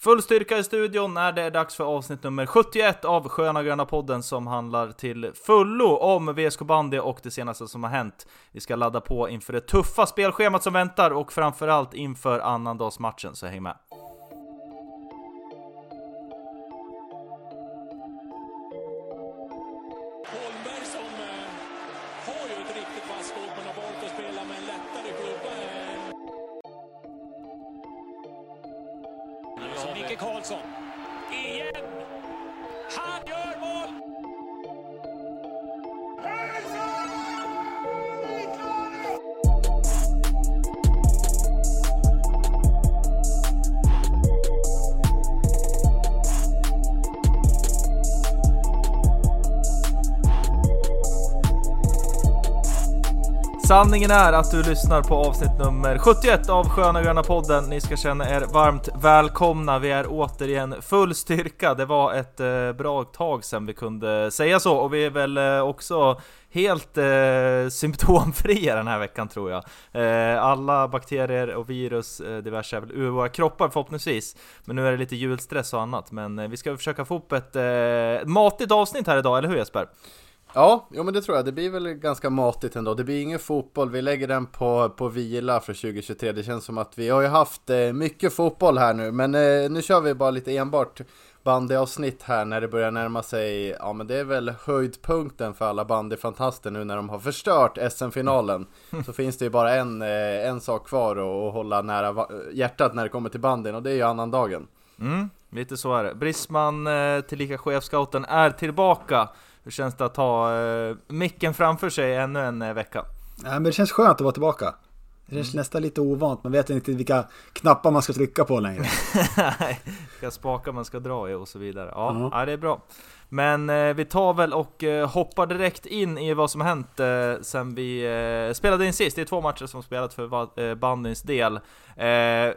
Full styrka i studion när det är dags för avsnitt nummer 71 av Sköna Gröna podden som handlar till fullo om VSK bandy och det senaste som har hänt. Vi ska ladda på inför det tuffa spelschemat som väntar och framförallt inför annandagsmatchen, så häng med! Sanningen är att du lyssnar på avsnitt nummer 71 av Sköna Gröna podden. Ni ska känna er varmt välkomna. Vi är återigen full styrka. Det var ett eh, bra tag sedan vi kunde säga så och vi är väl eh, också helt eh, symptomfria den här veckan tror jag. Eh, alla bakterier och virus, eh, diverse är väl ur våra kroppar förhoppningsvis. Men nu är det lite julstress och annat. Men eh, vi ska försöka få upp ett eh, matigt avsnitt här idag, eller hur Jesper? Ja, jo men det tror jag. Det blir väl ganska matigt ändå. Det blir ingen fotboll. Vi lägger den på, på vila för 2023. Det känns som att vi har ju haft eh, mycket fotboll här nu. Men eh, nu kör vi bara lite enbart bandyavsnitt här när det börjar närma sig. Ja, men det är väl höjdpunkten för alla bandyfantaster nu när de har förstört SM-finalen. Så finns det ju bara en, eh, en sak kvar att, hålla nära hjärtat när det kommer till bandyn och det är ju annandagen. Mm, lite så är det. Brisman, eh, tillika chefscouten, är tillbaka. Hur känns det att ha eh, micken framför sig ännu en eh, vecka? Ja, men det känns skönt att vara tillbaka. Det känns nästan lite ovant, man vet inte vilka knappar man ska trycka på längre. Vilka spakar man ska dra i och så vidare. Ja, Ja. ja det är bra. Men eh, vi tar väl och eh, hoppar direkt in i vad som hänt eh, sen vi eh, spelade in sist. Det är två matcher som spelat för eh, bandyns del. Eh,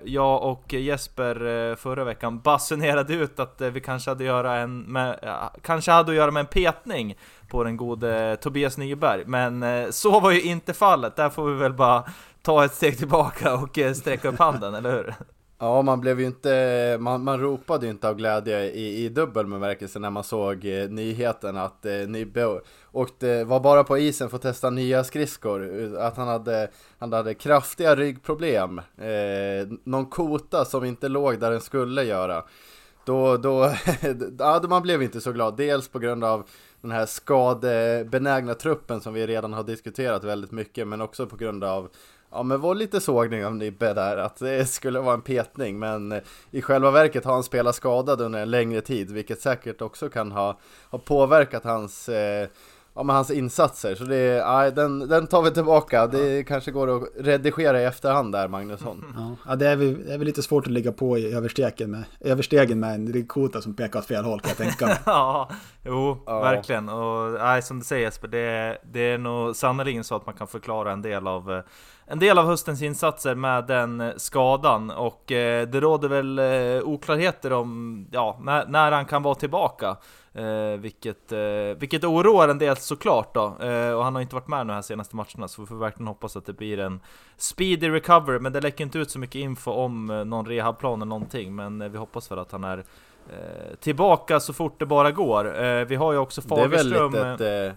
jag och Jesper eh, förra veckan basunerade ut att vi kanske hade, göra en med, kanske hade att göra med en petning på den gode Tobias Nyberg. Men så var ju inte fallet. Där får vi väl bara ta ett steg tillbaka och eh, sträcka upp handen, eller hur? Ja, man blev ju inte, man, man ropade ju inte av glädje i, i dubbel bemärkelse när man såg eh, nyheten att eh, Nibbe åkte, eh, var bara på isen för att testa nya skridskor. Eh, att han hade, han hade kraftiga ryggproblem. Eh, någon kota som inte låg där den skulle göra. Då, då, ja, då man blev inte så glad. Dels på grund av den här skadebenägna truppen som vi redan har diskuterat väldigt mycket, men också på grund av Ja men var lite sågning av Nibbe där att det skulle vara en petning men eh, i själva verket har han spelat skadad under en längre tid vilket säkert också kan ha, ha påverkat hans, eh, ja, men hans insatser så det, ja, den, den tar vi tillbaka. Det kanske går att redigera i efterhand där Magnusson. Ja, det, är väl, det är väl lite svårt att ligga på i överstegen med, överstegen med en ryggkota som pekar åt fel håll kan jag tänka mig. Ja, jo, Ja. verkligen. Och nej, som du säger Jesper, det, är- det är nog sannerligen så att man kan förklara en del av eh, en del av höstens insatser med den eh, skadan och eh, det råder väl oklarheter om ja, när, när han kan vara tillbaka. Eh, vilket, eh, vilket oroar en del såklart då. Eh, och han har inte varit med de här senaste matcherna så vi får verkligen hoppas att det blir en speedy recovery. Men det läcker inte ut så mycket info om eh, någon rehabplan eller någonting. Men eh, vi hoppas väl att han är eh, tillbaka så fort det bara går. Vi har ju också Det är väl Fagerström. litet, eh,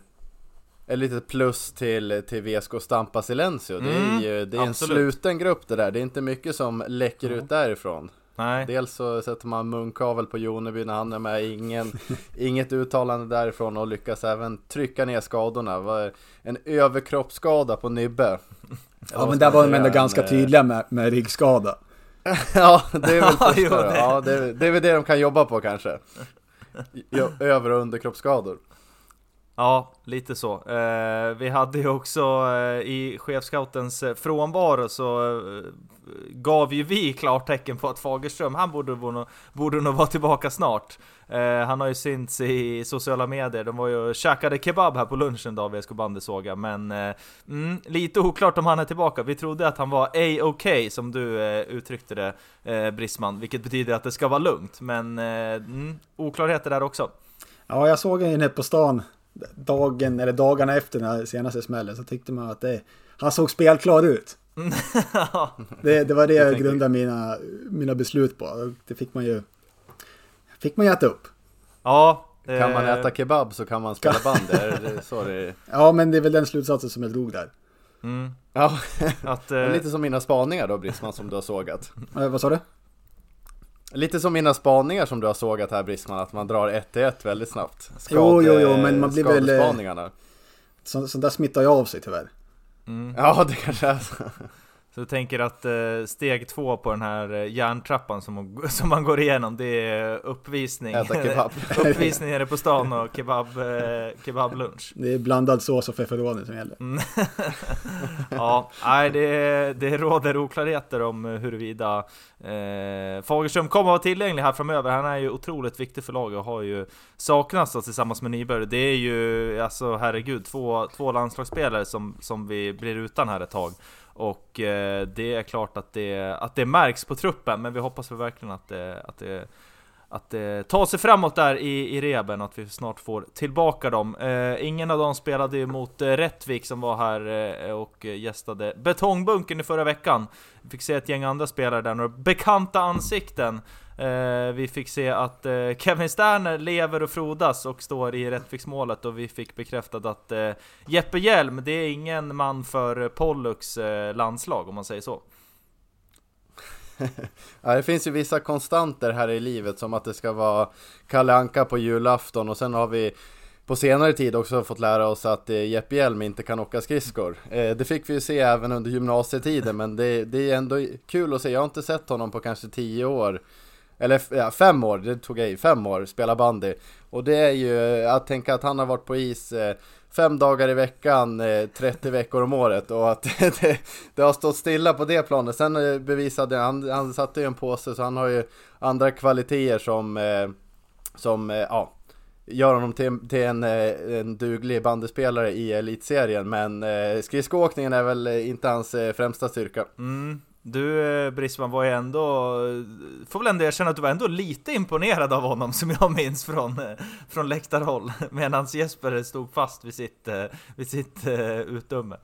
ett litet plus till, till VSK Stampa Silencio. Det Mm, är ju det är en sluten grupp det där. Det är inte mycket som läcker ut därifrån. Nej. Dels så sätter man munkavel på Joneby när han är med, ingen, inget uttalande därifrån och lyckas även trycka ner skadorna. En överkroppsskada på Nibbe. Ja men där var de ändå ganska tydliga med, med ryggskada. Ja, det är väl jo, första då. det. Ja, det, är- det är väl det de kan jobba på kanske. Jo, Över och underkroppsskador. Ja, lite så. Eh, vi hade ju också eh, i chefscoutens eh, frånvaro så eh, gav ju vi klartecken på att Fagerström, han borde, borde, borde nog vara tillbaka snart. Eh, han har ju synts i sociala medier, de var ju och käkade kebab här på lunchen då, VSK bandy såg jag, men eh, mm, lite oklart om han är tillbaka. Vi trodde att han var A-OK som du eh, uttryckte det, eh, Brisman, vilket betyder att det ska vara lugnt, men eh, mm, oklarheter där också. Ja, jag såg en på stan dagen, eller dagarna efter den här senaste smällen så tyckte man att det, han såg spelklar ut. Det, det var det jag tänker- grundade mina, mina beslut på. Det fick man ju fick man ju äta upp. ja. Kan man eh, äta kebab så kan man spela band, är det så det? Ja, men det är väl den slutsatsen som jag drog där. Mm, Ja, att, det är eh, lite som mina spaningar då Brisman som du har sågat. Eh, vad sa du? Lite som mina spaningar som du har sågat här Brisman, att man drar 1 till 1 väldigt snabbt. Jo, jo, jo, men man blir väl, eh, skadespaningarna. Så, så där smittar jag av sig tyvärr. mm. Ja, det kanske är så. Så du tänker att eh, steg två på den här eh, järntrappan som, man- som man går igenom, det är uppvisning. Äta kebab. uppvisning nere på stan och kebab, eh, kebablunch. Det är blandad sås och feferoni som gäller. Mm. ja, nej det, det råder oklarheter om huruvida eh, Fagerström kommer att vara tillgänglig här framöver. Han är ju otroligt viktig för laget och har ju saknats tillsammans med Nyberg. Det är ju, alltså herregud, två, två landslagsspelare som, som vi blir utan här ett tag. Och eh, det är klart att det, att det märks på truppen, men vi hoppas väl verkligen att det, att det att det tar sig framåt där i, i reben och att vi snart får tillbaka dem. Eh, ingen av dem spelade ju mot eh, Rättvik som var här eh, och gästade Betongbunkern i förra veckan. Vi fick se ett gäng andra spelare där, några bekanta ansikten. Eh, vi fick se att eh, Kevin Sterner lever och frodas och står i Rättviksmålet och vi fick bekräftat att eh, Jeppe Hjelm, det är ingen man för Pollux eh, landslag om man säger så. Ja, det finns ju vissa konstanter här i livet som att det ska vara Kalle Anka på julafton och sen har vi på senare tid också fått lära oss att eh, Jeppe Hjelm inte kan åka skridskor. Eh, det fick vi ju se även under gymnasietiden men det, det är ändå kul att se. Jag har inte sett honom på kanske tio år. Eller ja, fem år, det tog jag i, fem år, spela bandy. Och det är ju att tänka att han har varit på is eh, fem dagar i veckan, eh, 30 veckor om året och att det, det har stått stilla på det planet. Sen eh, bevisade han, han satte ju en påse så han har ju andra kvaliteter som, eh, som eh, ja, gör honom till, till en, eh, en duglig bandyspelare i elitserien. Men eh, skridskoåkningen är väl eh, inte hans eh, främsta styrka. Mm. Du eh, Brisman var ju ändå, får väl ändå erkänna att du var ändå lite imponerad av honom som jag minns från, eh, från läktarhåll. Medan Jesper stod fast vid sitt, eh, vid sitt utdöme.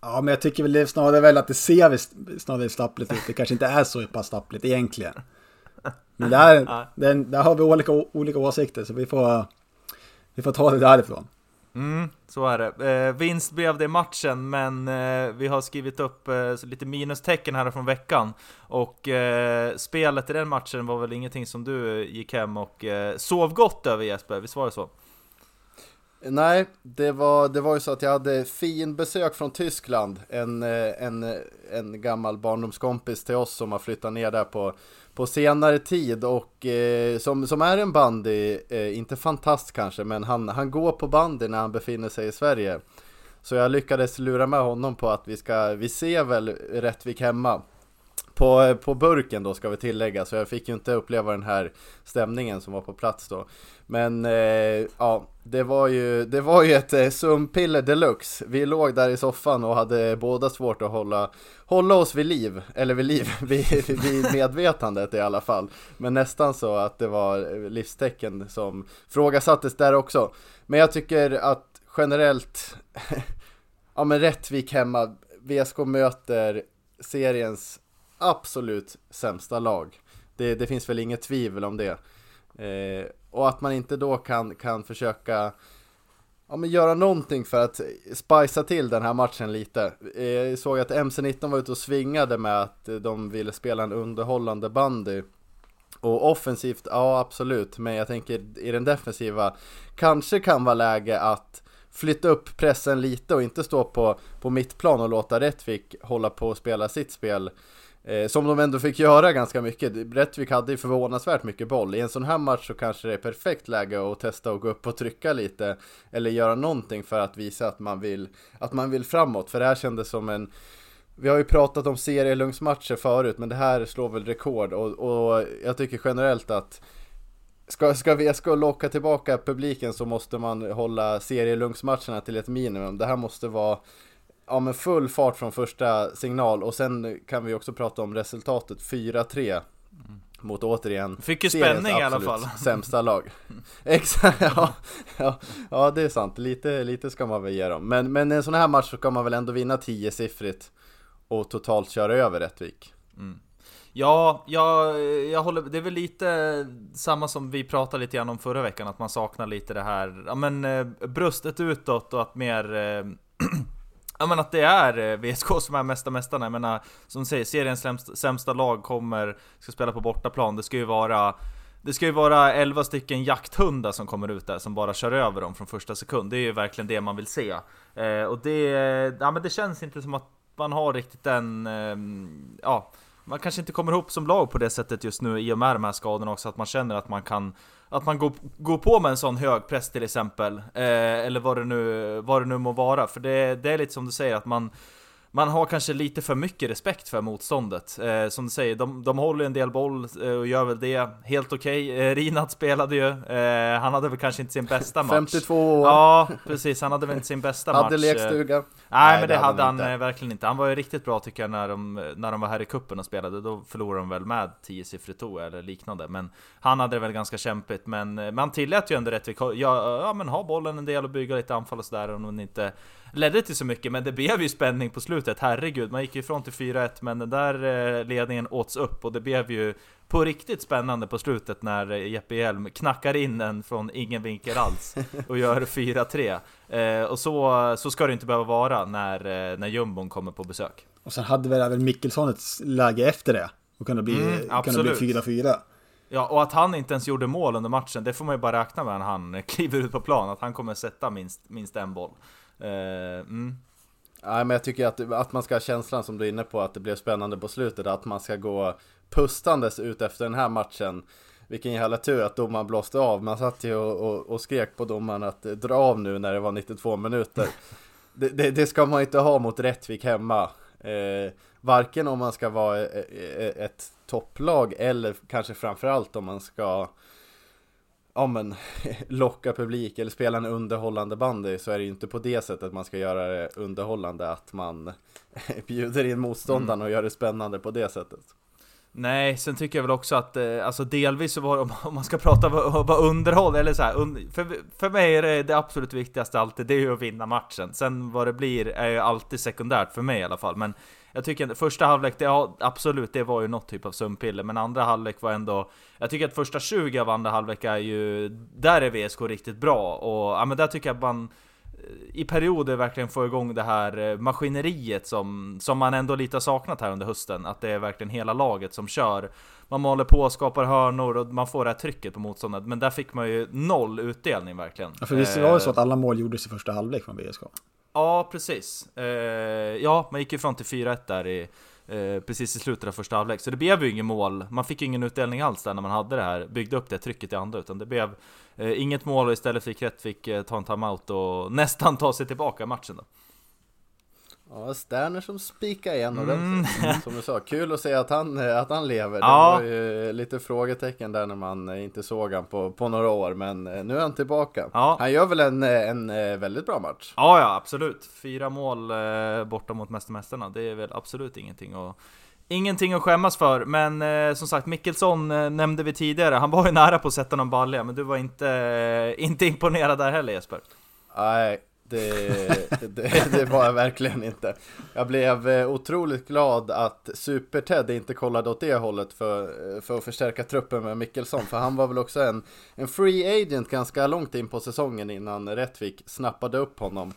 Ja, men jag tycker väl snarare väl att det ser snarare stappligt ut. Det kanske inte är så pass stappligt egentligen. Men där, Ja. där, där har vi olika, olika åsikter så vi får, vi får ta det därifrån. Mm, så är det. Eh, vinst blev det i matchen, men eh, vi har skrivit upp eh, lite minustecken här från veckan. Och eh, spelet i den matchen var väl ingenting som du gick hem och eh, sov gott över Jesper, visst var det så? Nej, det var, det var ju så att jag hade fin besök från Tyskland. En, eh, en, eh, en gammal barndomskompis till oss som har flyttat ner där på, på senare tid och eh, som, som är en bandy, eh, inte fantast kanske, men han, han går på bandy när han befinner sig i Sverige. Så jag lyckades lura med honom på att vi ska, vi ser väl Rättvik hemma. På, på burken då ska vi tillägga, så jag fick ju inte uppleva den här stämningen som var på plats då. Men eh, ja, det var ju, det var ju ett eh, sumpiller deluxe. Vi låg där i soffan och hade båda svårt att hålla, hålla oss vid liv, eller vid liv, vid, vid medvetandet i alla fall. Men nästan så att det var livstecken som frågasattes där också. Men jag tycker att generellt, ja men Rättvik hemma, VSK möter seriens absolut sämsta lag. Det, det finns väl inget tvivel om det. Eh, och att man inte då kan, kan försöka ja, men göra någonting för att spicea till den här matchen lite. Eh, jag såg att MC19 var ute och svingade med att de ville spela en underhållande bandy. Och offensivt, ja absolut, men jag tänker i den defensiva kanske kan vara läge att flytta upp pressen lite och inte stå på, på mittplan och låta Rättvik hålla på och spela sitt spel. Eh, som de ändå fick göra ganska mycket. Rättvik hade ju förvånansvärt mycket boll. I en sån här match så kanske det är perfekt läge att testa och gå upp och trycka lite. Eller göra någonting för att visa att man vill, att man vill framåt. För det här kändes som en vi har ju pratat om serielungsmatcher förut, men det här slår väl rekord och, och jag tycker generellt att Ska, ska VSK locka tillbaka publiken så måste man hålla serielungsmatcherna till ett minimum. Det här måste vara ja, men full fart från första signal och sen kan vi också prata om resultatet 4-3 mot återigen Fick ju spänning i alla fall. sämsta lag. Exakt, ja, ja, ja det är sant. Lite, lite ska man väl ge dem. Men, men en sån här match så kan man väl ändå vinna 10-siffrigt. och totalt köra över Rättvik. Ja, jag, jag håller, det är väl lite samma som vi pratade lite grann om förra veckan, att man saknar lite det här, ja men eh, bröstet utåt och att mer eh, Ja men att det är eh, VSK som är mesta mästarna, jag menar Som du säger, seriens sämsta, sämsta lag kommer, ska spela på bortaplan, det ska ju vara det ska ju vara 11 stycken jakthundar som kommer ut där som bara kör över dem från första sekund. Det är ju verkligen det man vill se. Eh, och det, ja, men det känns inte som att man har riktigt den, eh, ja, man kanske inte kommer ihop som lag på det sättet just nu i och med de här skadorna också, att man känner att man kan att man går, går på med en sån hög press till exempel, eh, eller vad det, nu, vad det nu må vara. För det, det är lite som du säger, att man man har kanske lite för mycket respekt för motståndet. Eh, som du säger, de, de håller en del boll eh, och gör väl det helt okej. Okay. Eh, Rinat spelade ju, eh, han hade väl kanske inte sin bästa match. 52 år. Ja, precis, han hade väl inte sin bästa match. Hade lekstuga. Nej, Nej men det, det hade han, han verkligen inte. Han var ju riktigt bra tycker jag när de, när de var här i kuppen och spelade. Då förlorade de väl med 10 siffrigt eller liknande. Men han hade det väl ganska kämpigt. Men man tillät ju ändå Rättvik, ja, ja men ha bollen en del och bygga lite anfall och sådär. Om inte ledde till så mycket, men det blev ju spänning på slutet. Herregud, man gick ju ifrån till 4-1, men den där eh, ledningen åts upp och det blev ju på riktigt spännande på slutet när eh, Jeppe Hjelm knackar in den från ingen vinkel alls och gör 4-3. Eh, och så, så ska det inte behöva vara när, när jumbon kommer på besök. Och sen hade väl även Mikkelsson ett läge efter det och kunde bli, mm, kunde bli 4-4. Ja, och att han inte ens gjorde mål under matchen, det får man ju bara räkna med när han kliver ut på plan, att han kommer sätta minst, minst en boll. Uh, mm. Nej, men jag tycker att, att man ska ha känslan som du är inne på att det blev spännande på slutet, att man ska gå pustandes ut efter den här matchen. Vilken jävla tur att domaren blåste av. Man satt ju och, och, och skrek på domaren att dra av nu när det var 92 minuter. Det, det, det ska man inte ha mot Rättvik hemma. Eh, varken om man ska vara ett, ett topplag eller kanske framförallt om man ska ja men, locka publik eller spela en underhållande bandy så är det ju inte på det sättet man ska göra det underhållande att man bjuder in motståndaren och gör det spännande på det sättet. Nej, sen tycker jag väl också att, eh, alltså delvis så var om man ska prata om underhåll, eller så här, för, för mig är det det absolut viktigaste alltid, det är ju att vinna matchen. Sen vad det blir är ju alltid sekundärt för mig i alla fall, men jag tycker att första halvlek, det, ja, absolut, det var ju något typ av sömnpiller, men andra halvlek var ändå... Jag tycker att första 20 av andra halvlek är ju... Där är VSK riktigt bra, och ja, men där tycker jag att man eh, i perioder verkligen få igång det här eh, maskineriet som, som man ändå lite har saknat här under hösten. Att det är verkligen hela laget som kör. Man maler på, skapar hörnor och man får det här trycket på motståndet. Men där fick man ju noll utdelning verkligen. Ja, för visst var det så att alla mål gjordes i första halvlek från VSK? Ja, precis. Eh, ja, man gick ju ifrån till 4-1 där i, eh, precis i slutet av första halvlek. Så det blev ju inget mål. Man fick ju ingen utdelning alls där när man hade det här, byggde upp det trycket i andra. Utan det blev eh, inget mål och istället fick Rättvik eh, ta en timeout och nästan ta sig tillbaka i matchen då. Ja, Sterner som spikar igen ordentligt. Mm. Som du sa, kul att se att han, att han lever. Ja. Det var ju lite frågetecken där när man inte såg han på, på några år, men eh, nu är han tillbaka. Ja. Han gör väl en, en eh, väldigt bra match? Ja, ja, absolut. Fyra mål eh, borta mot Mästermästarna, det är väl absolut ingenting att Ingenting att skämmas för, men eh, som sagt Mickelsson eh, nämnde vi tidigare, han var ju nära på att sätta någon balja, men du var inte, eh, inte imponerad där heller Jesper? Nej, det, det, det, var jag verkligen inte. Jag blev eh, otroligt glad att Super-Ted inte kollade åt det hållet för, eh, för att förstärka truppen med Mickelsson. För han var väl också en, en free agent ganska långt in på säsongen innan Rättvik snappade upp honom.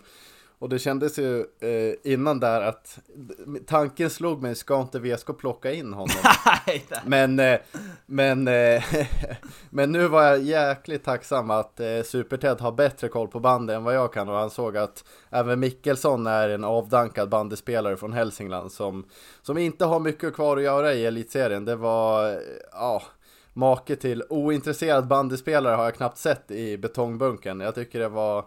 Och det kändes ju eh, innan där att tanken slog mig, ska inte VSK plocka in honom? men, eh, men, eh, men nu var jag jäkligt tacksam att eh, Super-Ted har bättre koll på bandet än vad jag kan och han såg att även Mickelsson är en avdankad bandespelare från Hälsingland som, som inte har mycket kvar att göra i elitserien. Det var, ja, make till ointresserad bandespelare har jag knappt sett i betongbunken. Jag tycker det var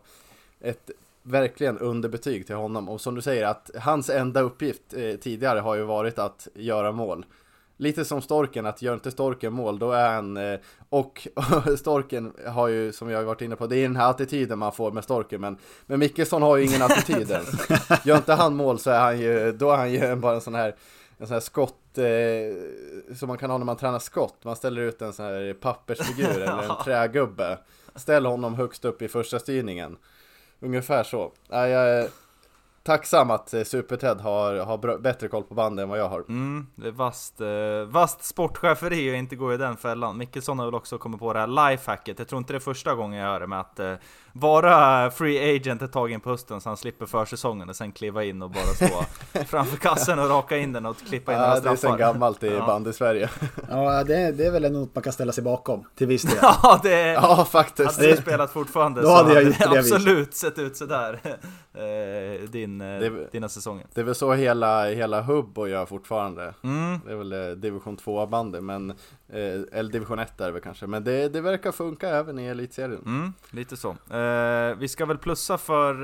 ett verkligen underbetyg till honom. Och som du säger, att hans enda uppgift eh, tidigare har ju varit att göra mål. Lite som Storken, att gör inte Storken mål, då är han... Eh, och, och Storken har ju, som jag har varit inne på, det är den här attityden man får med Storken, men, men Mickelsson har ju ingen attityd ens. Gör inte han mål så är han ju, då är han ju bara en sån här, en sån här skott, eh, som man kan ha när man tränar skott. Man ställer ut en sån här pappersfigur eller en trägubbe. Ställ honom högst upp i första styrningen. Ungefär så. Jag jag, tacksam att SuperTed Super-Ted har, har bättre koll på bandet än vad jag har. Mm, det är vast, eh, vast sportcheferi och inte gå i den fällan. Mickelsson har väl också kommit på det här lifehacket. Jag tror inte det är första gången jag hör det med att eh, vara free agent ett tag in på hösten så han slipper försäsongen och sen kliva in och bara stå framför kassen och raka in den och klippa in några Ja, det är straffar. sen gammalt i Ja. band i Sverige. Ja, det, det är väl något man kan ställa sig bakom till viss del. Ja, det är... Ja, faktiskt. Hade du spelat fortfarande Då så hade jag det absolut sett ut sådär eh, din, eh, Det- dina säsonger. Det är väl så hela, hela Hubbo gör fortfarande. Mm. Det är väl eh, division 2 bandet, men Eh, eller division 1 är det väl kanske. Men det, det verkar funka även i elitserien. Mm, lite så. Eh, vi ska väl plussa för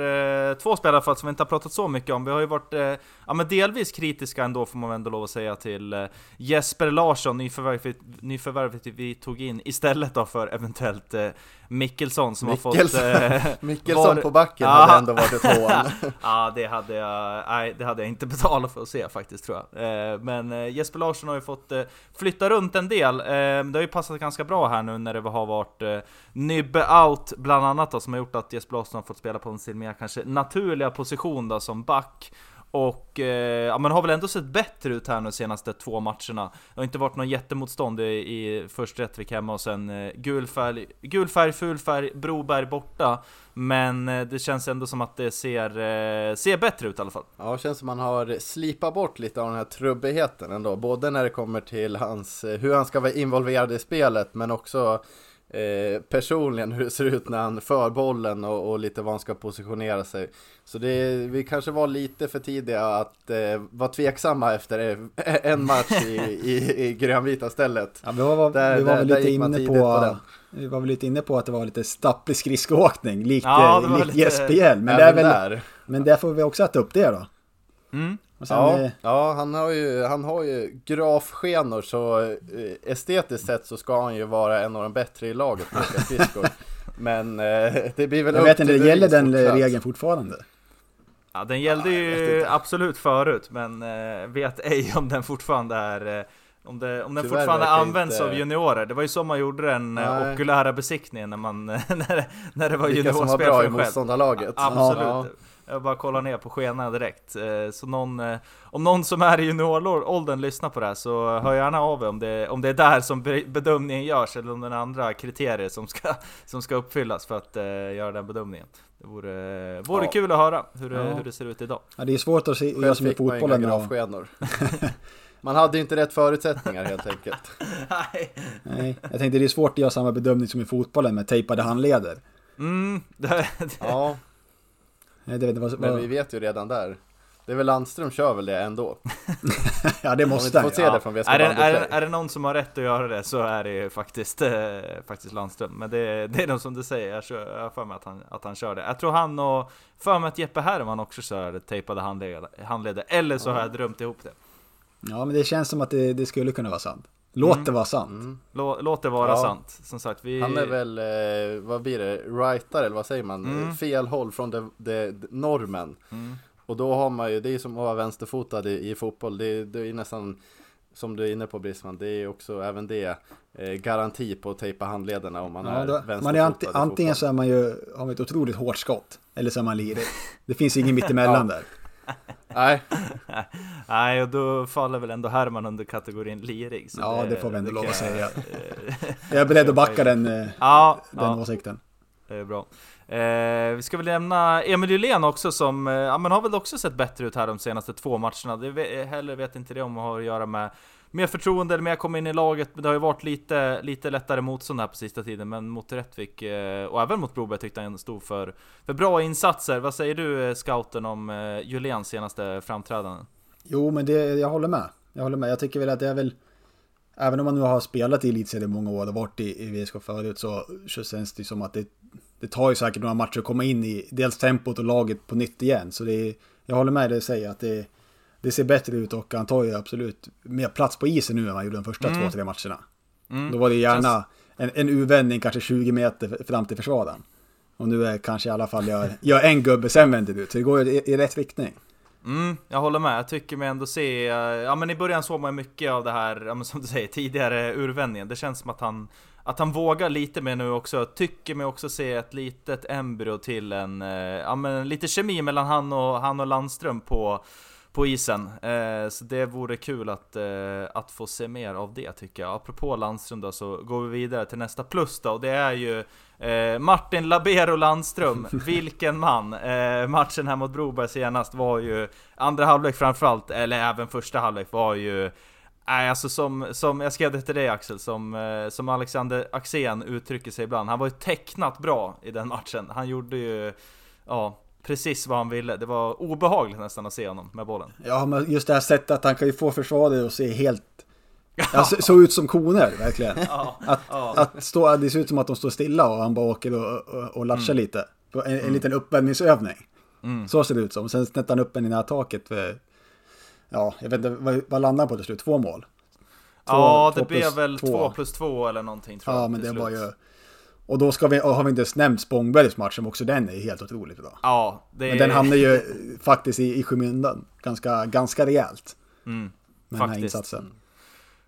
eh, två spelare för att som vi inte har pratat så mycket om. Vi har ju varit eh, ja, men delvis kritiska ändå får man ändå lov att säga till eh, Jesper Larsson, nyförvärvet, nyförvärvet vi tog in istället då för eventuellt eh, Mickelsson som Mickelsson. har fått... Eh, Mickelsson var- på backen Ja. hade ändå varit ett hån. ja, det hade jag, nej, det hade jag inte betalat för att se faktiskt tror jag. Eh, men eh, Jesper Larsson har ju fått eh, flytta runt en del. Eh, det har ju passat ganska bra här nu när det har varit eh, Nybbe out bland annat då, som har gjort att Jesper Larsson har fått spela på en sin mer kanske naturliga position då som back. Och eh, ja, men har väl ändå sett bättre ut här nu de senaste två matcherna. Det har inte varit någon jättemotstånd i, i först Rättvik hemma och sen eh, gul färg, gul färg, ful färg, Broberg borta. Men eh, det känns ändå som att det ser, eh, ser bättre ut i alla fall. Ja, det känns som man har slipat bort lite av den här trubbigheten ändå. Både när det kommer till hans, eh, hur han ska vara involverad i spelet, men också eh, personligen hur det ser ut när han för bollen och, och lite vad han ska positionera sig. Så det, vi kanske var lite för tidiga att eh, vara tveksamma efter en match i, i, i grönvita stället. Ja, vi var, Där- vi var där- väl där lite inne på, på den. vi var väl lite inne på att det var lite stapplig skridskoåkning, likt, Ja, ja, var likt lite- Jesper Men, det är Även väl, där. men där får vi också äta upp det då. Mm. Och sen, Ja, eh, ja han, har ju, han har ju grafskenor så eh, estetiskt sett så ska han ju vara en av de bättre i laget på att åka skridskor. Men eh, det blir väl jag upp vet inte, det gäller den regeln fortfarande. Ja, den gällde ju absolut förut, men eh, vet ej om den fortfarande är eh, om, det, om den Tyvärr fortfarande används inte- av juniorer. Det var ju så man gjorde den Nej. okulära besiktningen när man när, det- när det var Vilka som var juniorspel bra för i själv. motståndarlaget. Absolut. Ja. Jag bara kollar ner på skenan direkt. Eh, Så någon, eh, om någon som är i junioråldern lyssnar på det här så hör gärna av er om det, om det är där som be- bedömningen görs eller om det är andra kriterier som ska, som ska uppfyllas för att eh, göra den bedömningen. Det vore, vore Ja. kul att höra hur det, Ja. hur det ser ut idag. Ja, det är svårt att se, Själv som i fick man inga fotbollen. Man hade ju inte rätt förutsättningar helt enkelt. Nej. Nej, jag tänkte det är svårt att göra samma bedömning som i fotbollen med tejpade handleder. Mm, det, Ja, Nej, det, det var, men vi vet ju redan där. Det är väl Landström kör väl det ändå. ja, det måste inte han får se ja. det från är, det, är, det, är det någon som har rätt att göra det så är det ju faktiskt, eh, faktiskt Landström. Men det, det är nog som du säger, jag, jag har för mig att han, att han kör det. Jag tror han och, för mig att Jeppe Herman också kör tejpade handleder, handleder. Eller så har jag drömt ihop det. Ja, men det känns som att det, det skulle kunna vara sant. Låt Mm. det vara sant. Mm. Lå, låt det vara Ja. sant. Som sagt, vi... Han är väl, eh, vad blir det, writer eller vad säger man? Mm. Fel håll från det, det, normen. Mm. Och då har man ju, det är som att vara vänsterfotad i, i fotboll. Det, det är nästan, som du är inne på Brisman, det är också även det eh, garanti på att tejpa handlederna om man Ja, är då, vänsterfotad man är anti, antingen så är man ju, har man ett otroligt hårt skott. Eller så är man lirig. Det finns ingen mittemellan där. Nej, Nej, och då faller väl ändå Herman under kategorin lirig. så Ja, det får vi ändå lov att jag- säga. Jag är beredd att backa den, eh, ja, den ja. åsikten. Det är bra. Eh, vi ska väl nämna Emil Julén också som, eh, ja men har väl också sett bättre ut här de senaste två matcherna. Det eh, heller vet inte det om det har att göra med mer förtroende eller mer komma in i laget. Men det har ju varit lite, lite lättare motstånd här på sista tiden. Men mot Rättvik eh, och även mot Broberg tyckte han stod för, för bra insatser. Vad säger du eh, scouten om eh, Juléns senaste framträdanden? Jo, men det, jag håller med. Jag håller med. Jag tycker väl att det är väl... Även om man nu har spelat i elitserien i många år och varit i, i VSK förut så, så känns det som att det, det tar ju säkert några matcher att komma in i dels tempot och laget på nytt igen. Så det är, jag håller med dig och säger att det, det ser bättre ut och han tar ju absolut mer plats på isen nu än han gjorde de första Mm. två, tre matcherna. Mm. Då var det gärna en, en U-vändning kanske 20 meter fram till försvararen. Och nu är kanske i alla fall jag, jag en gubbe sämre än du, så det går i, i rätt riktning. Mm, jag håller med. Jag tycker mig ändå se, eh, ja men i början såg man mycket av det här, ja, men som du säger, tidigare urvändningen. Det känns som att han, att han vågar lite mer nu också. Tycker mig också se ett litet embryo till en, eh, ja men lite kemi mellan han och, han och Landström på, på isen. Eh, så det vore kul att, eh, att få se mer av det tycker jag. Apropå Landström då så går vi vidare till nästa plus då. Och det är ju eh, Martin Labero Landström. Vilken man! Eh, matchen här mot Broberg senast var ju andra halvlek framförallt, eller även första halvlek var ju Nej alltså som, som, jag skrev det till dig Axel, som, eh, som Alexander Axén uttrycker sig ibland. Han var ju tecknat bra i den matchen. Han gjorde ju, ja, precis vad han ville. Det var obehagligt nästan att se honom med bollen. Ja, men just det här sättet att han kan ju få försvaret att se helt... Ja, så, så ut som koner, verkligen. Ja, Att, ja. att stå, det ser ut som att de står stilla och han bara åker och, och, och latchar Mm. lite. En, en liten uppvärmningsövning. Så ser det ut som. Sen snättar han upp en i taket för... Ja, jag vet inte, vad, vad landar han på till slut? Två mål? Två- ja, det två plus blev väl två. 2 plus 2 eller någonting tror jag. Ja, men det var slut. ju... Och då ska vi, och har vi inte ens nämnt Spångbergs match som också den är helt otroligt bra. Ja, det Men den hamnar ju faktiskt i, i skymundan. Ganska, ganska rejält. Mm, Med den här faktiskt. insatsen.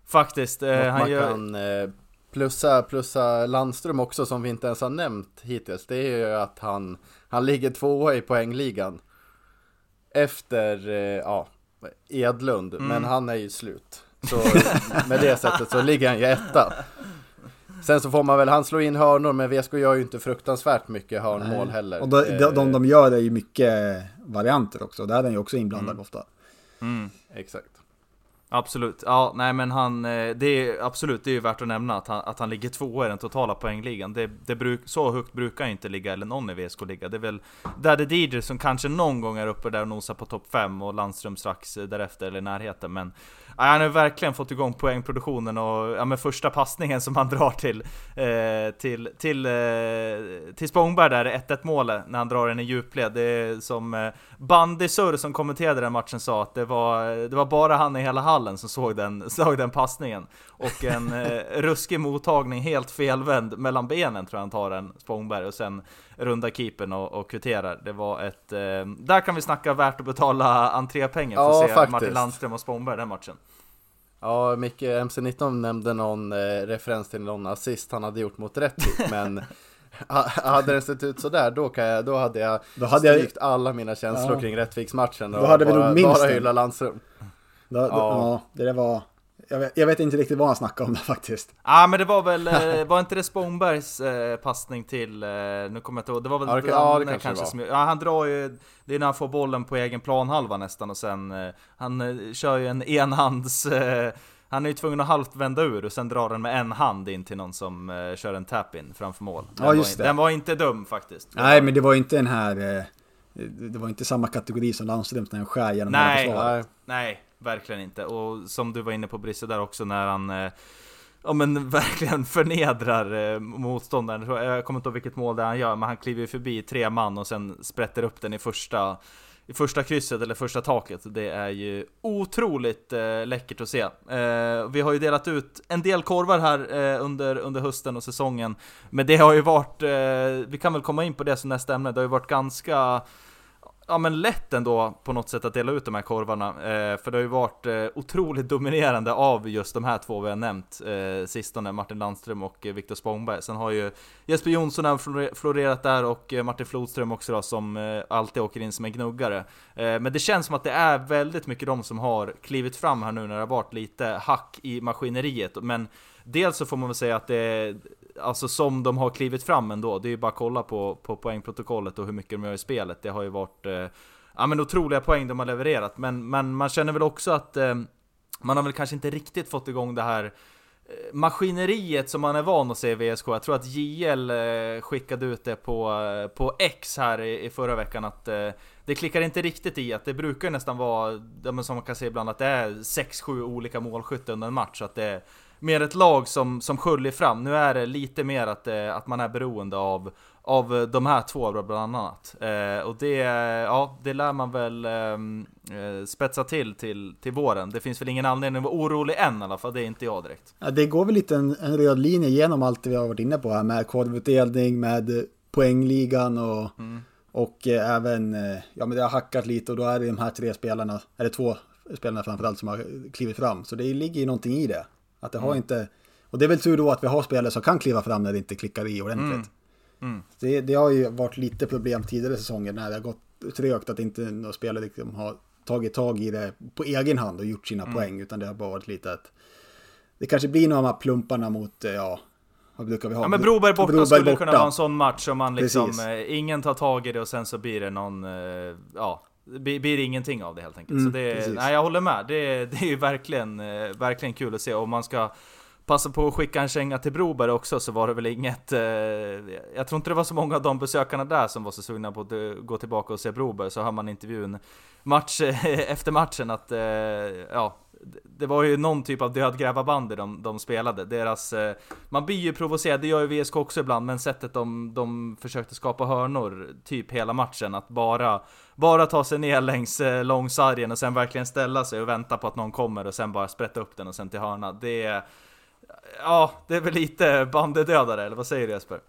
Faktiskt, eh, han man gör... kan eh, plussa, plussa Landström också som vi inte ens har nämnt hittills. Det är ju att han, han ligger tvåa i poängligan. Efter, eh, ja, Edlund. Mm. Men han är ju slut. Så med det sättet så ligger han ju etta. Sen så får man väl, han slår in hörnor men VSK gör ju inte fruktansvärt mycket hörnmål heller. Och de, de, Eh, de de gör är ju mycket varianter också. Där är den ju också inblandad Mm. ofta. Mm. Exakt. Absolut, ja nej men han, eh, det är absolut, det är ju värt att nämna att han, att han ligger tvåa i den totala poängligan. Det, det bruk, så högt brukar han inte ligga, eller någon i VSK ligga. Det är väl Daddy DJ som kanske någon gång är uppe där och nosar på topp 5 och Landström strax därefter eller i närheten. Men ja, han har verkligen fått igång poängproduktionen och ja, men första passningen som han drar till eh, till, till, eh, till Spångberg där, 1-1 målet, när han drar den i djupled. Det är som eh, Bandy Surr som kommenterade den matchen sa att det var, det var bara han i hela hallen som såg den, såg den passningen. Och en eh, ruskig mottagning, helt felvänd mellan benen tror jag han tar den, Spångberg, och sen runda keepern och, och kvitterar. Det var ett... Eh, där kan vi snacka värt att betala entrépengar för Ja, att se faktiskt. Martin Landström och Spångberg den matchen. Ja, Micke MC19 nämnde någon eh, referens till någon assist han hade gjort mot Rättvik, men ha- hade det sett ut sådär, då, kan jag, då hade jag Då hade jag- strykt alla mina känslor Ja. kring Rättviksmatchen och Då hade vi nog bara, minst bara den. hylla Landström. Då, då, Ja. ja. det där var... Jag vet, jag vet inte riktigt vad han snackade om där faktiskt. Ja ah, men det var väl, eh, var inte det Spångbergs eh, passning till, eh, nu kommer jag inte ihåg, det var väl Ja, det kan- ja, det Danne kanske det som, ja han drar ju, det är när han får bollen på egen planhalva nästan och sen, eh, han eh, kör ju en enhands, eh, han är ju tvungen att halvt vända ur och sen drar den med en hand in till någon som eh, kör en tap-in framför mål. Den, Ja, just var, det. den var inte dum faktiskt. Nej, men det var inte den här... eh, Det var inte samma kategori som Landströms när han skär genom Nej. Nej. Verkligen inte. Och som du var inne på Brisse där också när han eh, Ja men verkligen förnedrar eh, motståndaren. Eh, jag kommer inte ihåg vilket mål det är han gör, men han kliver ju förbi tre man och sen sprätter upp den i första i första krysset eller första taket. Det är ju otroligt eh, läckert att se. Eh, vi har ju delat ut en del korvar här eh, under, under hösten och säsongen. Men det har ju varit, eh, vi kan väl komma in på det som nästa ämne, det har ju varit ganska ja men lätt ändå på något sätt att dela ut de här korvarna. Eh, för det har ju varit eh, otroligt dominerande av just de här två vi har nämnt eh, sistone, Martin Landström och eh, Viktor Spångberg. Sen har ju Jesper Jonsson även florerat där och eh, Martin Flodström också då som eh, alltid åker in som en gnuggare. Eh, men det känns som att det är väldigt mycket de som har klivit fram här nu när det har varit lite hack i maskineriet. Men dels så får man väl säga att det är Alltså som de har klivit fram ändå, det är ju bara att kolla på, på poängprotokollet och hur mycket de gör i spelet. Det har ju varit eh, ja, men otroliga poäng de har levererat, men, men man känner väl också att eh, man har väl kanske inte riktigt fått igång det här eh, maskineriet som man är van att se i VSK. Jag tror att JL eh, skickade ut det på, eh, på X här i, i förra veckan att det klickar inte riktigt i att det brukar ju nästan vara, ja, men som man kan se ibland, att det är 6-7 olika målskyttar under en match. Så att det mer ett lag som, som sköljer fram. Nu är det lite mer att, eh, att man är beroende av, av de här två bland annat. Eh, och det, ja, det lär man väl ehm, eh, spetsa till, till till våren. Det finns väl ingen anledning att vara orolig än i alla fall, det är inte jag direkt. Ja, det går väl lite en, en röd linje genom allt det vi har varit inne på här med korvutdelning, med eh, poängligan och, och eh, även, eh, ja men det har hackat lite och då är det de här tre spelarna, eller två spelarna framförallt som har klivit fram. Så det ligger ju någonting i det. Att det har inte, Och det är väl tur då att vi har spelare som kan kliva fram när det inte klickar i ordentligt. Mm. Det, det har ju varit lite problem tidigare säsonger när det har gått trögt att inte några spelare liksom har tagit tag i det på egen hand och gjort sina Mm. poäng. Utan det har bara varit lite att det kanske blir några av de här plumparna mot, eh, ja, vad brukar vi ha? Ja men Broberg borta Broberg skulle borta. kunna vara en sån match om man liksom, eh, ingen tar tag i det och sen så blir det någon, eh, ja, blir blir ingenting av det helt enkelt. Mm, så det, precis. nej jag håller med, det, det är ju verkligen, eh, verkligen kul att se. Om man ska passa på att skicka en känga till Broberg också så var det väl inget, eh, jag tror inte det var så många av de besökarna där som var så sugna på att eh, gå tillbaka och se Broberg, så hör man intervjun match efter matchen att, eh, ja, det var ju någon typ av dödgrävarbandy de, de spelade. Deras, eh, man blir ju provocerad, det gör ju VSK också ibland, men sättet de, de försökte skapa hörnor typ hela matchen, att bara, bara ta sig ner längs eh, långsargen och sen verkligen ställa sig och vänta på att någon kommer och sen bara sprätta upp den och sen till hörna. Det är, ja, det är väl lite bandedödare, eller vad säger du Jesper?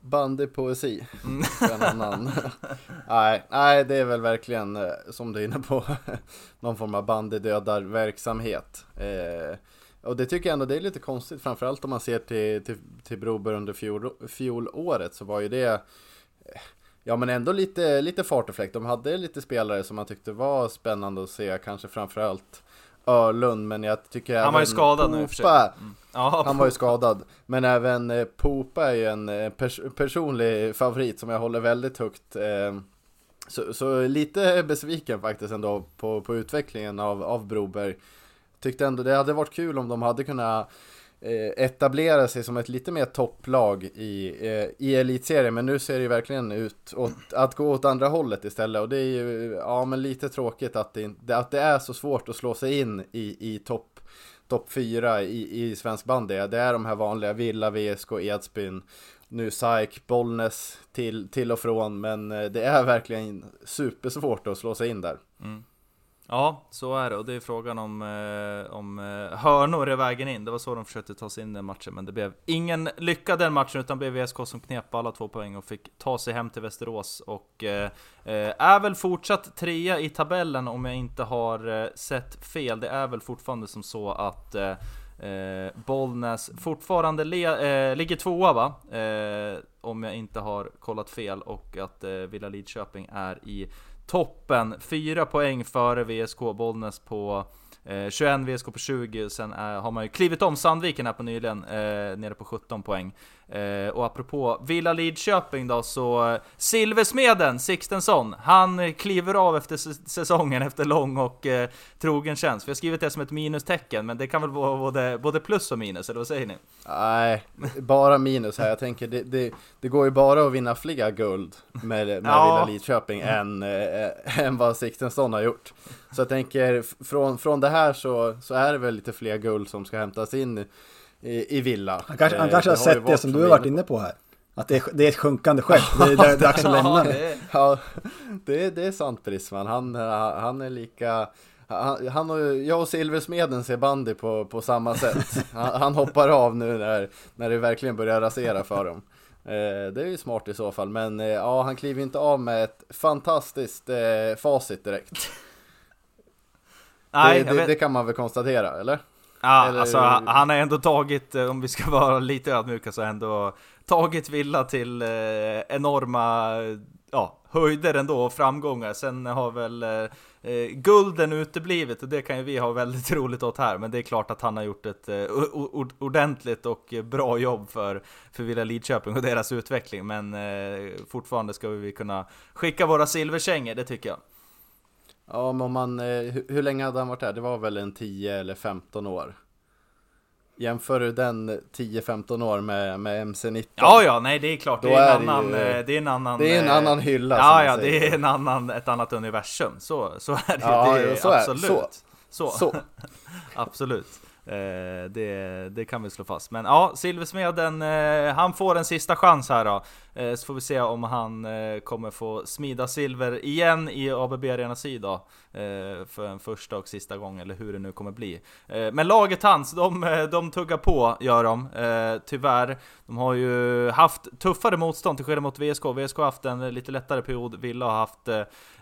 Bandypoesi. Mm. En annan. nej, nej, det är väl verkligen eh, som du är inne på. någon form av bandydödarverksamhet. Eh, och det tycker jag ändå det är lite konstigt. Framförallt om man ser till, till, till Broberg under fjol, fjolåret så var ju det eh, Ja men ändå lite, lite fart och fläkt. De hade lite spelare som man tyckte var spännande att se. Kanske framförallt Örlund. Men jag tycker Han var ju skadad nu i och för sig. Popa- Mm. Ja, han var ju skadad. Men även eh, Popa är ju en eh, pers personlig favorit som jag håller väldigt högt. Eh, så, så lite besviken faktiskt ändå på, på utvecklingen av, av Broberg. Tyckte ändå det hade varit kul om de hade kunnat Eh, etablera sig som ett lite mer topplag i, eh, i elitserien. Men nu ser det ju verkligen ut åt, att gå åt andra hållet istället. Och det är ju ja, men lite tråkigt att det, att det är så svårt att slå sig in i, i topp topp fyra i, i svensk bandy. Det är de här vanliga Villa, VSK, Edsbyn, nu SAIK, Bollnäs till, till och från. Men eh, det är verkligen supersvårt att slå sig in där. Mm. Ja, så är det. Och det är frågan om, eh, om eh, hörnor är vägen in. Det var så de försökte ta sig in i den matchen. Men det blev ingen lycka den matchen, utan det blev VSK som knep alla två poäng och fick ta sig hem till Västerås. Och eh, eh, är väl fortsatt trea i tabellen om jag inte har eh, sett fel. Det är väl fortfarande som så att eh, Eh, Bollnäs fortfarande le, eh, ligger tvåa va? Eh, om jag inte har kollat fel och att eh, Villa Lidköping är i toppen. Fyra poäng före VSK Bollnäs på eh, 21, VSK på 20. Sen är, har man ju klivit om Sandviken här på nyligen, eh, nere på 17 poäng. Eh, och apropå Villa Lidköping då, så eh, Silversmeden Sixtensson, han kliver av efter säsongen efter lång och eh, trogen tjänst. Vi har skrivit det som ett minustecken, men det kan väl vara både, både plus och minus, eller vad säger ni? Nej, bara minus här. Jag tänker det, det, det går ju bara att vinna fler guld med, med Ja. Villa Lidköping än, äh, än vad Sixtensson har gjort. Så jag tänker från, från det här så, så är det väl lite fler guld som ska hämtas in i, i Villa. Han kanske, han Eh, kanske har ju sett det som du har varit inne på här. Att det är, det är ett sjunkande skepp. Det är, det är dags att lämna Ja, det. det är- Ja, det, det är sant Brisman. Han, han är lika... Han, han och jag och Silversmeden ser bandy på, på samma sätt. Han, han hoppar av nu när, när det verkligen börjar rasera för dem. Eh, det är ju smart i så fall, men eh, ja, han kliver inte av med ett fantastiskt eh, facit direkt. Nej, det, det kan man väl konstatera, eller? Ja, Eller- alltså han har ändå tagit, eh, om vi ska vara lite ödmjuka, så har ändå tagit Villa till eh, enorma ja, höjder ändå och framgångar. Sen har väl eh, eh, gulden uteblivit och det kan ju vi ha väldigt roligt åt här. Men det är klart att han har gjort ett eh, ordentligt och bra jobb för, för Villa Lidköping och deras utveckling. Men eh, fortfarande ska vi kunna skicka våra silverkängor, det tycker jag. Ja, men om man, eh, hur, hur länge hade han varit där? Det var väl en 10 eller 15 år? Jämför du den 10-15 år med, med MC-19? Ja, ja, nej det är klart. Då Det är, är en det annan, ju- eh, det är en annan... det är en eh, annan hylla, Ja, ja, säger. det är en annan, ett annat universum. Så, så är det, Ja, det är så är- absolut. så. Så. Så. absolut. Eh, det, det kan vi slå fast. Men ja, Silversmeden, eh, han får en sista chans här då. Eh, så får vi se om han eh, kommer få smida silver igen i ABB Arena Syd då. Eh, för en första och sista gång, eller hur det nu kommer bli. Men laget hans, de, de tuggar på, gör de. Tyvärr. De har ju haft tuffare motstånd till skillnad mot VSK. VSK har haft en lite lättare period, Villa har haft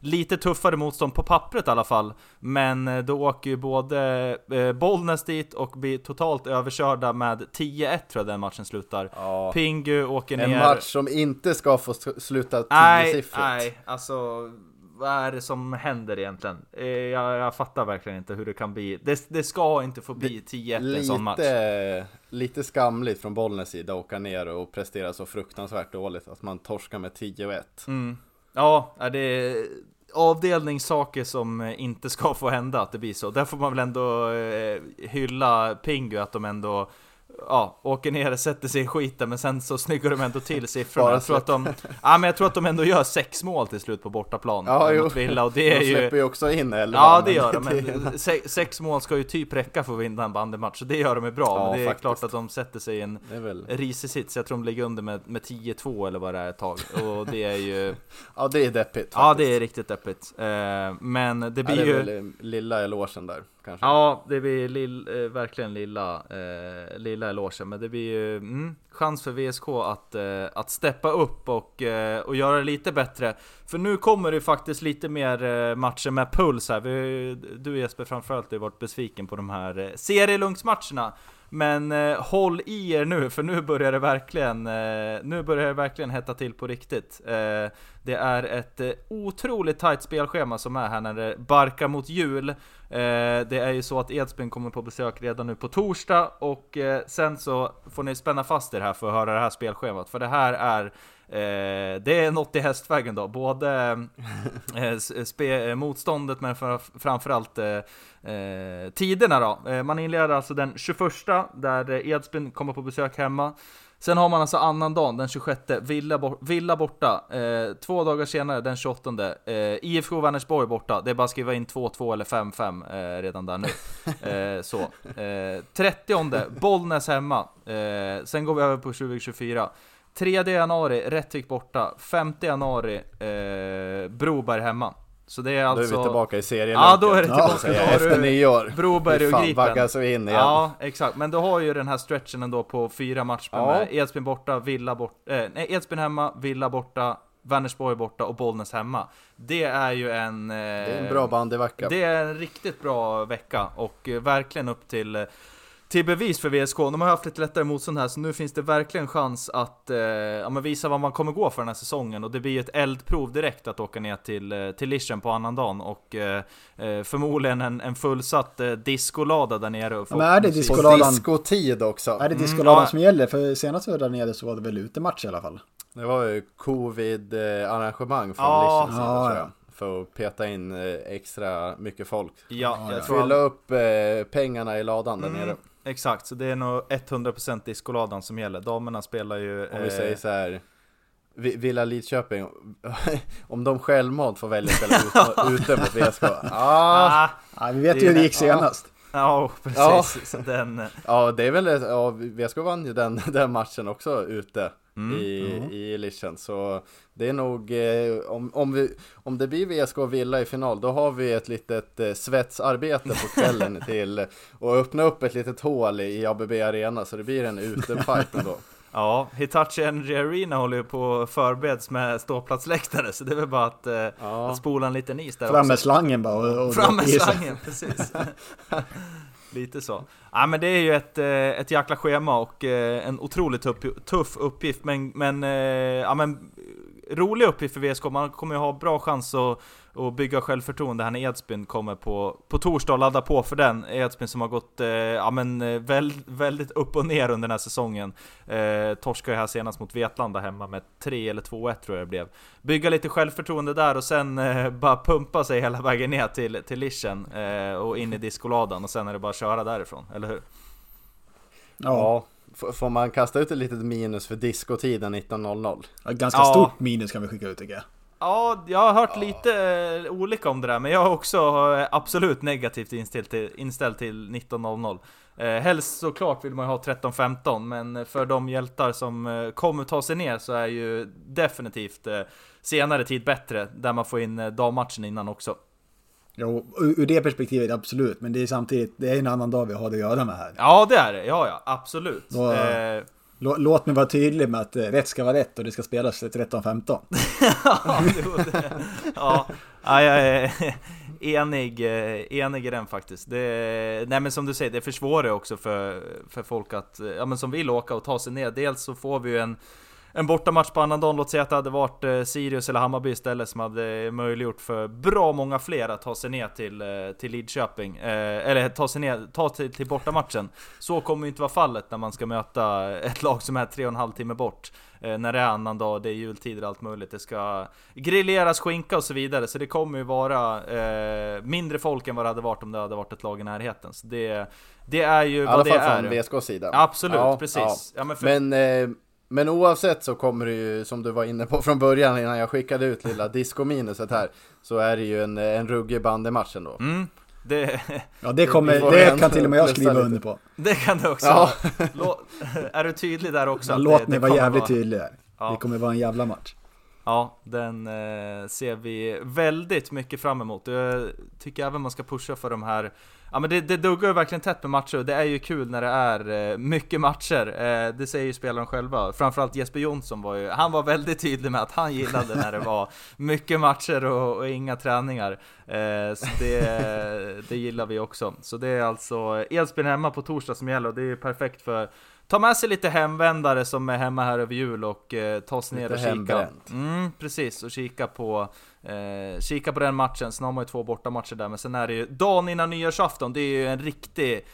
lite tuffare motstånd på pappret i alla fall. Men då åker ju både Bollnäs dit dit och blir totalt överkörda med 10-1 tror jag den matchen slutar. Ja. Pingu åker ner... En match som inte ska få sluta Nej, tiosiffrigt. nej, alltså vad är det som händer egentligen? Eh, Jag, jag fattar verkligen inte hur det kan bli. Det, det ska inte få bli 10-1 en sån match. Lite, skamligt från Bollnäs sida att åka ner och prestera så fruktansvärt dåligt att man torskar med 10 och 1. Mm. Ja, det är avdelningssaker som inte ska få hända att det blir så. Där får man väl ändå eh, hylla Pingu att de ändå Ja, åker ner, sätter sig i skiten men sen så snyggar de ändå till siffrorna. Jag tror att de, ja men jag tror att de ändå gör sex mål till slut på bortaplan Ja, mot Villa och det är De ju släpper ju också in 11. Ja det gör de, men se, sex mål ska ju typ räcka för att vinna en bandymatch, så det gör de ju bra. Ja, men det är faktiskt. klart att de sätter sig i en väl, risig sits, jag tror de ligger under med, med 10-2 eller vad det är ett tag. Och det är ju, ja det är deppigt ja det är riktigt deppigt. Eh, men det ja, blir det är ju... lilla elogen där kanske. Ja, det blir lill, eh, verkligen lilla, eh, lilla elogen, men det blir ju mm, chans för VSK att, eh, att steppa upp och, eh, och göra det lite bättre. För nu kommer det faktiskt lite mer eh, matcher med puls här. Vi, du Jesper framförallt har ju varit besviken på de här eh, serielunksmatcherna. Men eh, håll i er nu, för nu börjar det verkligen, eh, nu börjar det verkligen hetta till på riktigt. Eh, det är ett eh, otroligt tajt spelschema som är här när det barkar mot jul. Eh, det är ju så att Edsbyn kommer på besök redan nu på torsdag och eh, sen så får ni spänna fast er här för att höra det här spelschemat. För det här är eh, det är något i hästvägen då, både eh, spe, eh, motståndet men för, framförallt eh, eh, tiderna då. Eh, man inleder alltså den 21 där eh, Edsbyn kommer på besök hemma. Sen har man alltså annan dagen, den 26, Villa, bort, Villa borta. Eh, två dagar senare, den 28, eh, IFK Vänersborg borta. Det är bara att skriva in 2-2 eller 5-5 eh, redan där nu. Eh, så. Eh, 30, Bollnäs hemma. Eh, sen går vi över på 2024. 3 januari, Rättvik borta. 5 januari, eh, Broberg hemma. Så det är Då alltså... är vi tillbaka i serien. Ja, då är det tillbaka. Då har Efter du nyår. Broberg och fan, Gripen. vaggas vi in igen. Ja, exakt. Men du har ju den här stretchen ändå på fyra matcher Ja. med Edsbyn borta, Villa borta, eh, nej, Edsbyn hemma, Villa borta, Vänersborg borta och Bollnäs hemma. Det är ju en... Eh, Det är en bra bandyvecka. Det är en riktigt bra vecka och eh, verkligen upp till eh, till bevis för VSK. De har haft lite lättare motstånd här, så nu finns det verkligen chans att eh, ja, visa vad man kommer gå för den här säsongen. Och det blir ju ett eldprov direkt att åka ner till, eh, till Lischen på annandagen. Och eh, eh, förmodligen en, en fullsatt eh, discolada där nere. Och Ja, men är det Discoladan- diskotid också. Är det Mm, discoladan ja. som gäller? För senast vi var där nere så var det väl utematch i alla fall. Det var ju covid-arrangemang från Ja. Lichens sida tror ja. jag. För att peta in eh, extra mycket folk. Ja, Ja, jag ja. tror Fylla upp pengarna i ladan där Mm, nere. Exakt, så det är nog 100% discoladan som gäller. Damerna spelar ju... Om vi eh, säger så här. Vi- Villa Lidköping, om de självmant får välja att spela ut, ute mot VSK. Ah, Ah, vi vet ju hur det gick senast. ja, precis. Ja. Så den, eh, ja, det är väl, ja, VSK vann ju den, den matchen också ute Mm. i, i Lichen. Så det är nog, eh, om, om, vi, om det blir VSK och Villa i final, då har vi ett litet eh, svetsarbete på kvällen till och öppna upp ett litet hål i ABB Arena, så det blir en utefight ändå. Ja, Hitachi Energy Arena håller ju på att förbereds med ståplatsläktare, så det är väl bara att, eh, Ja. att spola en liten is där Fram med slangen bara och, och Fram med slangen, precis. Lite så. Ja men det är ju ett, eh, ett jäkla schema och eh, en otroligt tuff, tuff uppgift, men, men, eh, ja, men rolig uppgift för VSK. Man kommer ju ha bra chans att, att bygga självförtroende här när Edsbyn kommer på, på torsdag och ladda på för den. Edsbyn som har gått eh, ja, men, eh, väl, väldigt upp och ner under den här säsongen. Eh, torskade här senast mot Vetlanda hemma med 3 eller 2-1 tror jag det blev. Bygga lite självförtroende där och sen eh, bara pumpa sig hela vägen ner till, till Lichen eh, och in i discoladan och sen är det bara att köra därifrån, eller hur? Ja, får man kasta ut ett litet minus för diskotiden 19.00? ganska Ja. stort minus kan vi skicka ut tycker jag. Ja, jag har hört lite eh, olika om det där, men jag är också eh, absolut negativt inställd till, inställd till 19.00. Eh, helst såklart vill man ju ha 13.15, men för de hjältar som kommer ta sig ner så är ju definitivt senare tid bättre, där man får in dammatchen innan också. Jo, ur det perspektivet absolut, men det är samtidigt, det är en annan dag vi har det att göra med här. Ja, det är det. Ja, ja, absolut. Då- Eh, Låt mig vara tydlig med att eh, rätt ska vara rätt och det ska spelas 13-15. ja, ja, jag är enig, eh, enig i den faktiskt. Det, nej men som du säger, det försvårar också för, för folk att, ja men som vill åka och ta sig ner. Dels så får vi ju en en bortamatch på annandagen, låt säga att det hade varit eh, Sirius eller Hammarby istället som hade möjliggjort för bra många fler att ta sig ner till, eh, till Lidköping. Eh, eller ta sig ner, ta till, till bortamatchen. Så kommer ju inte vara fallet när man ska möta ett lag som är tre och en halv timme bort. när det är annandag, det är jultider och allt möjligt. Det ska grilleras skinka och så vidare. Så det kommer ju vara mindre folk än vad det hade varit om det hade varit ett lag i närheten. Så det, det är ju vad det är. I alla fall från VSKs sida. Absolut, ja, precis. Ja. Ja, men, för... men men oavsett så kommer det ju, som du var inne på från början innan jag skickade ut lilla disco-minuset här, så är det ju en, en ruggig bandymatch ändå. Mm. Det, ja det, kommer, det kan till och med jag skriva lite. under på. Det kan du också. Ja. är du tydlig där också? Låt mig vara jävligt vara... tydlig där. Ja. Det kommer vara en jävla match. Ja, den eh, ser vi väldigt mycket fram emot. Jag tycker även man ska pusha för de här Ja men det, det duggar ju verkligen tätt med matcher och det är ju kul när det är eh, mycket matcher. Eh, det säger ju spelarna själva. Framförallt Jesper Jonsson var ju, han var väldigt tydlig med att han gillade när det var mycket matcher och, och inga träningar. Eh, så det, det gillar vi också. Så det är alltså Edsbyn hemma på torsdag som gäller och det är ju perfekt för Ta med sig lite hemvändare som är hemma här över jul och eh, ta sig ner och kika. Mm, precis, och kika på, eh, kika på den matchen. Sen har man ju två bortamatcher där, men sen är det ju dagen innan nyårsafton, det är ju en riktig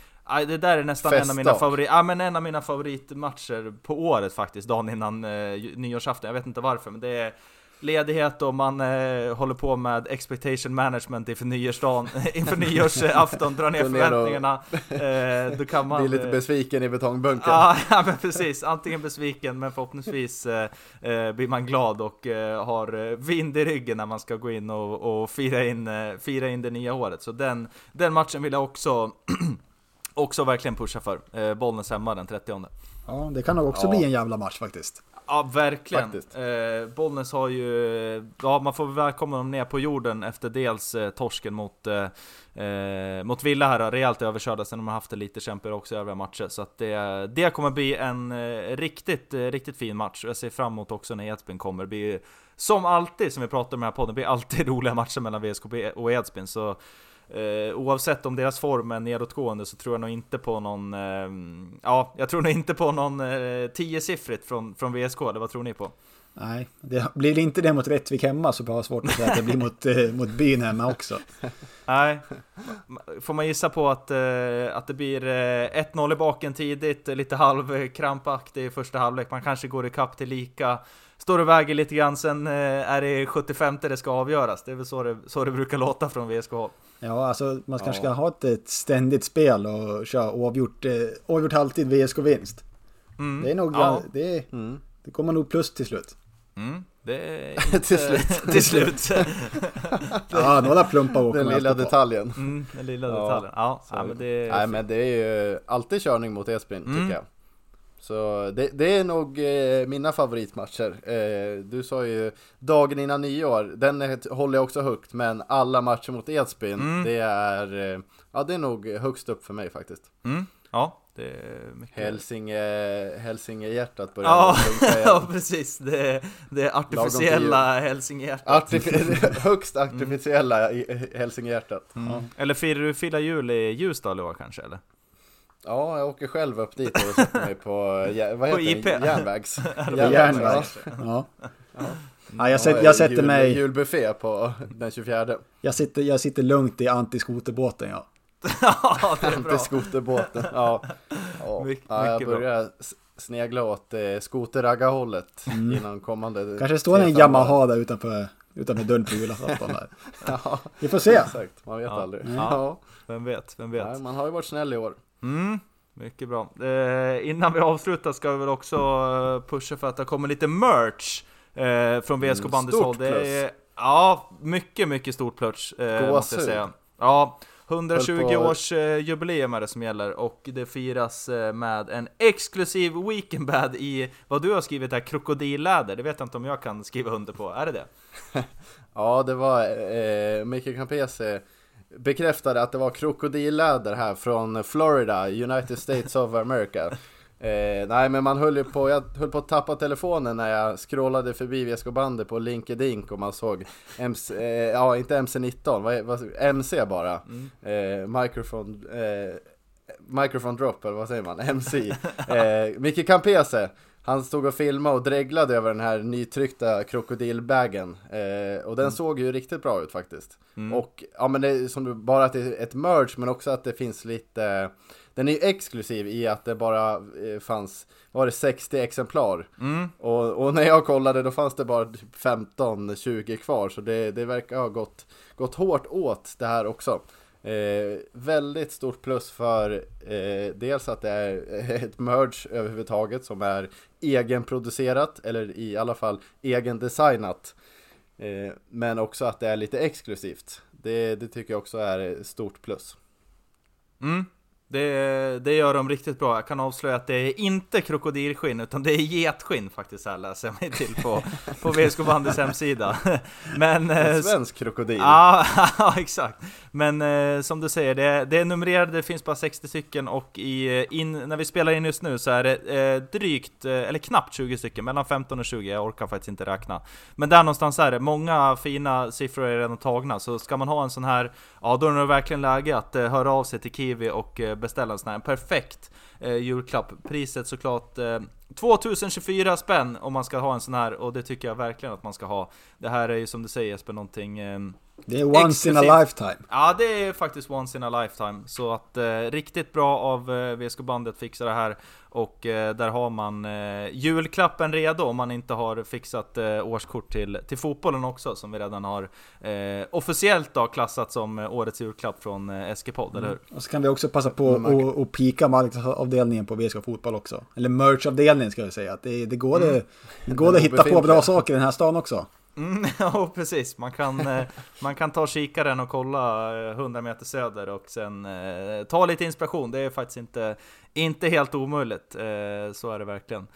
det där är nästan en av mina favorit, ja, men en av mina favoritmatcher på året faktiskt, dagen innan eh, nyårsafton. Jag vet inte varför, men det är ledighet och man eh, håller på med expectation management inför nyårsdagen, inför nyårsafton, drar ner förväntningarna. Eh, då kan man... Blir lite eh, besviken i betongbunkern. Ja, ja, men precis. Antingen besviken, men förhoppningsvis eh, eh, blir man glad och eh, har vind i ryggen när man ska gå in och, och fira, in, fira in det nya året. Så den, den matchen vill jag också, också verkligen pusha för. Eh, Bollnäs hemma den 30 Ja, det kan nog också ja. bli en jävla match faktiskt. Ja, verkligen. Eh, Bollnäs har ju, ja man får välkomna dem ner på jorden efter dels eh, torsken mot, eh, eh mot Villa här, rejält överkörda, sen de har haft det lite kämpigare också i övriga matcher. Så att det, det kommer bli en eh, riktigt, eh, riktigt fin match. Jag ser fram emot också när Edsbyn kommer. Det blir, som alltid, som vi pratar om i den här podden, det blir alltid roliga matcher mellan VSK och Edsbyn. Så Uh, oavsett om deras form är nedåtgående så tror jag nog inte på någon... Uh, ja, jag tror nog inte på någon uh, tiosiffrigt från, från VSK, eller vad tror ni på? Nej, det blir inte det mot Rättvik hemma så har jag svårt att säga att det blir mot, uh, mot byn hemma också. Nej, får man gissa på att, att det blir 1-0 i baken tidigt, lite halvkrampaktig i första halvlek, man kanske går ikapp till lika står och väger lite grann, sen är det 75 det ska avgöras. Det är väl så det, så det brukar låta från VSK. Ja, alltså man kanske ska ha ett, ett ständigt spel och köra oavgjort, eh, oavgjort halvtid VSK-vinst. Mm. Det är nog, ja. det, mm. det kommer nog plus till slut. Mm. Det är inte... till slut. till slut. ja, några plumpar åker Den lilla detaljen. Mm, den lilla detaljen. Ja, ja men det är... Nej, men det är ju alltid körning mot Esbyn, tycker mm. jag. Så det, det är nog eh, mina favoritmatcher. Eh, du sa ju dagen innan nyår, den är, håller jag också högt, men alla matcher mot Edsbyn, mm. det är, eh, ja det är nog högst upp för mig faktiskt. Mm. Ja, det är mycket... Hälsinge, Hälsingehjärtat börjar ja, ja, precis. Det, det artificiella Hälsingehjärtat. Artific högst artificiella mm. Hälsingehjärtat. Mm. Ja. Eller firar du firar jul i Ljusdal i år kanske, eller? Ja, jag åker själv upp dit och sätter mig på, vad heter IP. det? Järnvägs. Järnvägs. Ja. Ja. Ja, jag, sätter, jag sätter jul, mig... Julbuffé på den 24. Jag sitter, jag sitter lugnt i antiskoterbåten ja. ja, det är bra. Antiskoterbåten, ja. ja. My, ja jag börjar snegla åt eh, skoterraggarhållet mm. innan kommande... Kanske står en Yamaha där utanför, utanför dörren på julafton där. ja, Vi får se. Exakt, man vet ja. aldrig. Ja. Vem vet, vem vet. Ja, man har ju varit snäll i år. Mm, mycket bra. Eh, innan vi avslutar ska vi väl också eh, pusha för att det kommer lite merch eh, från VSK mm, Bandys håll. Det är, ja, mycket, mycket stort plus. Eh, måste jag säga. Ja, 120 års eh, jubileum är det som gäller och det firas eh, med en exklusiv weekendbad i vad du har skrivit här, krokodilläder. Det vet jag inte om jag kan skriva under på. Är det det? ja, det var eh, Mikael Campese bekräftade att det var krokodilläder här från Florida, United States of America. Eh, nej men man höll ju på, jag höll på att tappa telefonen när jag scrollade förbi VSK-bandet på LinkedIn och man såg MC, eh, ja inte MC19, vad, vad, MC bara. Mm. Eh, microphone, eh, microphone drop eller vad säger man? MC. Eh, Micke Campese, han stod och filmade och dreglade över den här nytryckta krokodilbagen. Eh, och den Mm. såg ju riktigt bra ut faktiskt. Och ja men det är som du, bara att det är ett merge men också att det finns lite Den är ju exklusiv i att det bara eh, fanns, var det 60 exemplar? Mm. Och, och när jag kollade då fanns det bara typ 15-20 kvar så det, det verkar ha gått, gått hårt åt det här också. Eh, väldigt stort plus för eh, dels att det är ett merge överhuvudtaget som är egenproducerat eller i alla fall egendesignat. Eh, men också att det är lite exklusivt. Det, det tycker jag också är ett stort plus. Mm. Det, det gör de riktigt bra. Jag kan avslöja att det är inte krokodilskinn, utan det är getskinn faktiskt här läser jag mig till på, på VSK Bandys hemsida. Men... eh, En svensk krokodil. Ja, ja, exakt. Men eh, som du säger, det, det är numrerade, det finns bara 60 stycken och i, eh, in, när vi spelar in just nu så är det eh, drygt, eh, eller knappt 20 stycken, mellan 15 och 20, jag orkar faktiskt inte räkna. Men där någonstans är det, många fina siffror är redan tagna, så ska man ha en sån här, ja då är det verkligen läge att eh, höra av sig till Kiwi och eh, beställa en sån här, perfekt eh, julklapp. Priset såklart eh, 2024 spänn om man ska ha en sån här, och det tycker jag verkligen att man ska ha. Det här är ju som du säger Jesper, någonting eh, det är once in a Exklusivt. lifetime. Ja, det är faktiskt once in a lifetime. Så att eh, riktigt bra av eh, VSK-bandet fixa det här. Och eh, där har man eh, julklappen redo om man inte har fixat eh, årskort till, till fotbollen också. Som vi redan har eh, officiellt då klassat som eh, årets julklapp från eh, SG-podd, eller hur? Och så kan vi också passa på Mm, att och pika marknadsavdelningen på VSK Fotboll också. Eller merch-avdelningen ska jag säga. Att det, det går, det, det går Den att hitta på bra saker i den här stan också. Mm, ja, precis. Man kan, eh, man kan ta kikaren och kolla eh, 100 meter söder och sen eh, ta lite inspiration. Det är faktiskt inte, inte helt omöjligt. Eh, så är det verkligen.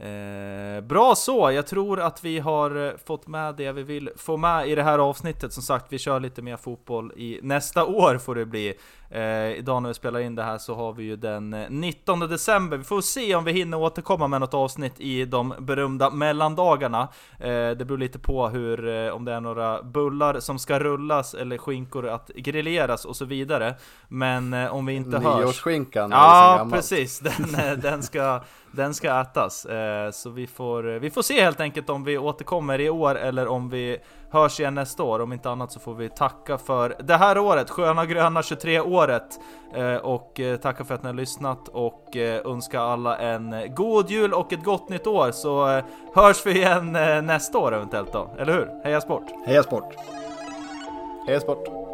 Eh, bra så, jag tror att vi har eh, fått med det vi vill få med i det här avsnittet. Som sagt, vi kör lite mer fotboll i nästa år får det bli. Eh, idag när vi spelar in det här så har vi ju den eh, 19 december. Vi får se om vi hinner återkomma med något avsnitt i de berömda mellandagarna. Eh, det beror lite på hur, eh, om det är några bullar som ska rullas eller skinkor att grilleras och så vidare. Men eh, om vi inte hörs... Nyårsskinkan Ja, precis. Den, eh, den, ska, den ska ätas. Eh, så vi får, eh, vi får se helt enkelt om vi återkommer i år eller om vi hörs igen nästa år. Om inte annat så får vi tacka för det här året, Sköna Gröna 23-året. Eh, och tacka för att ni har lyssnat och önska alla en god jul och ett gott nytt år. Så hörs vi igen nästa år eventuellt då, eller hur? Heja sport! Heja sport! Heja sport!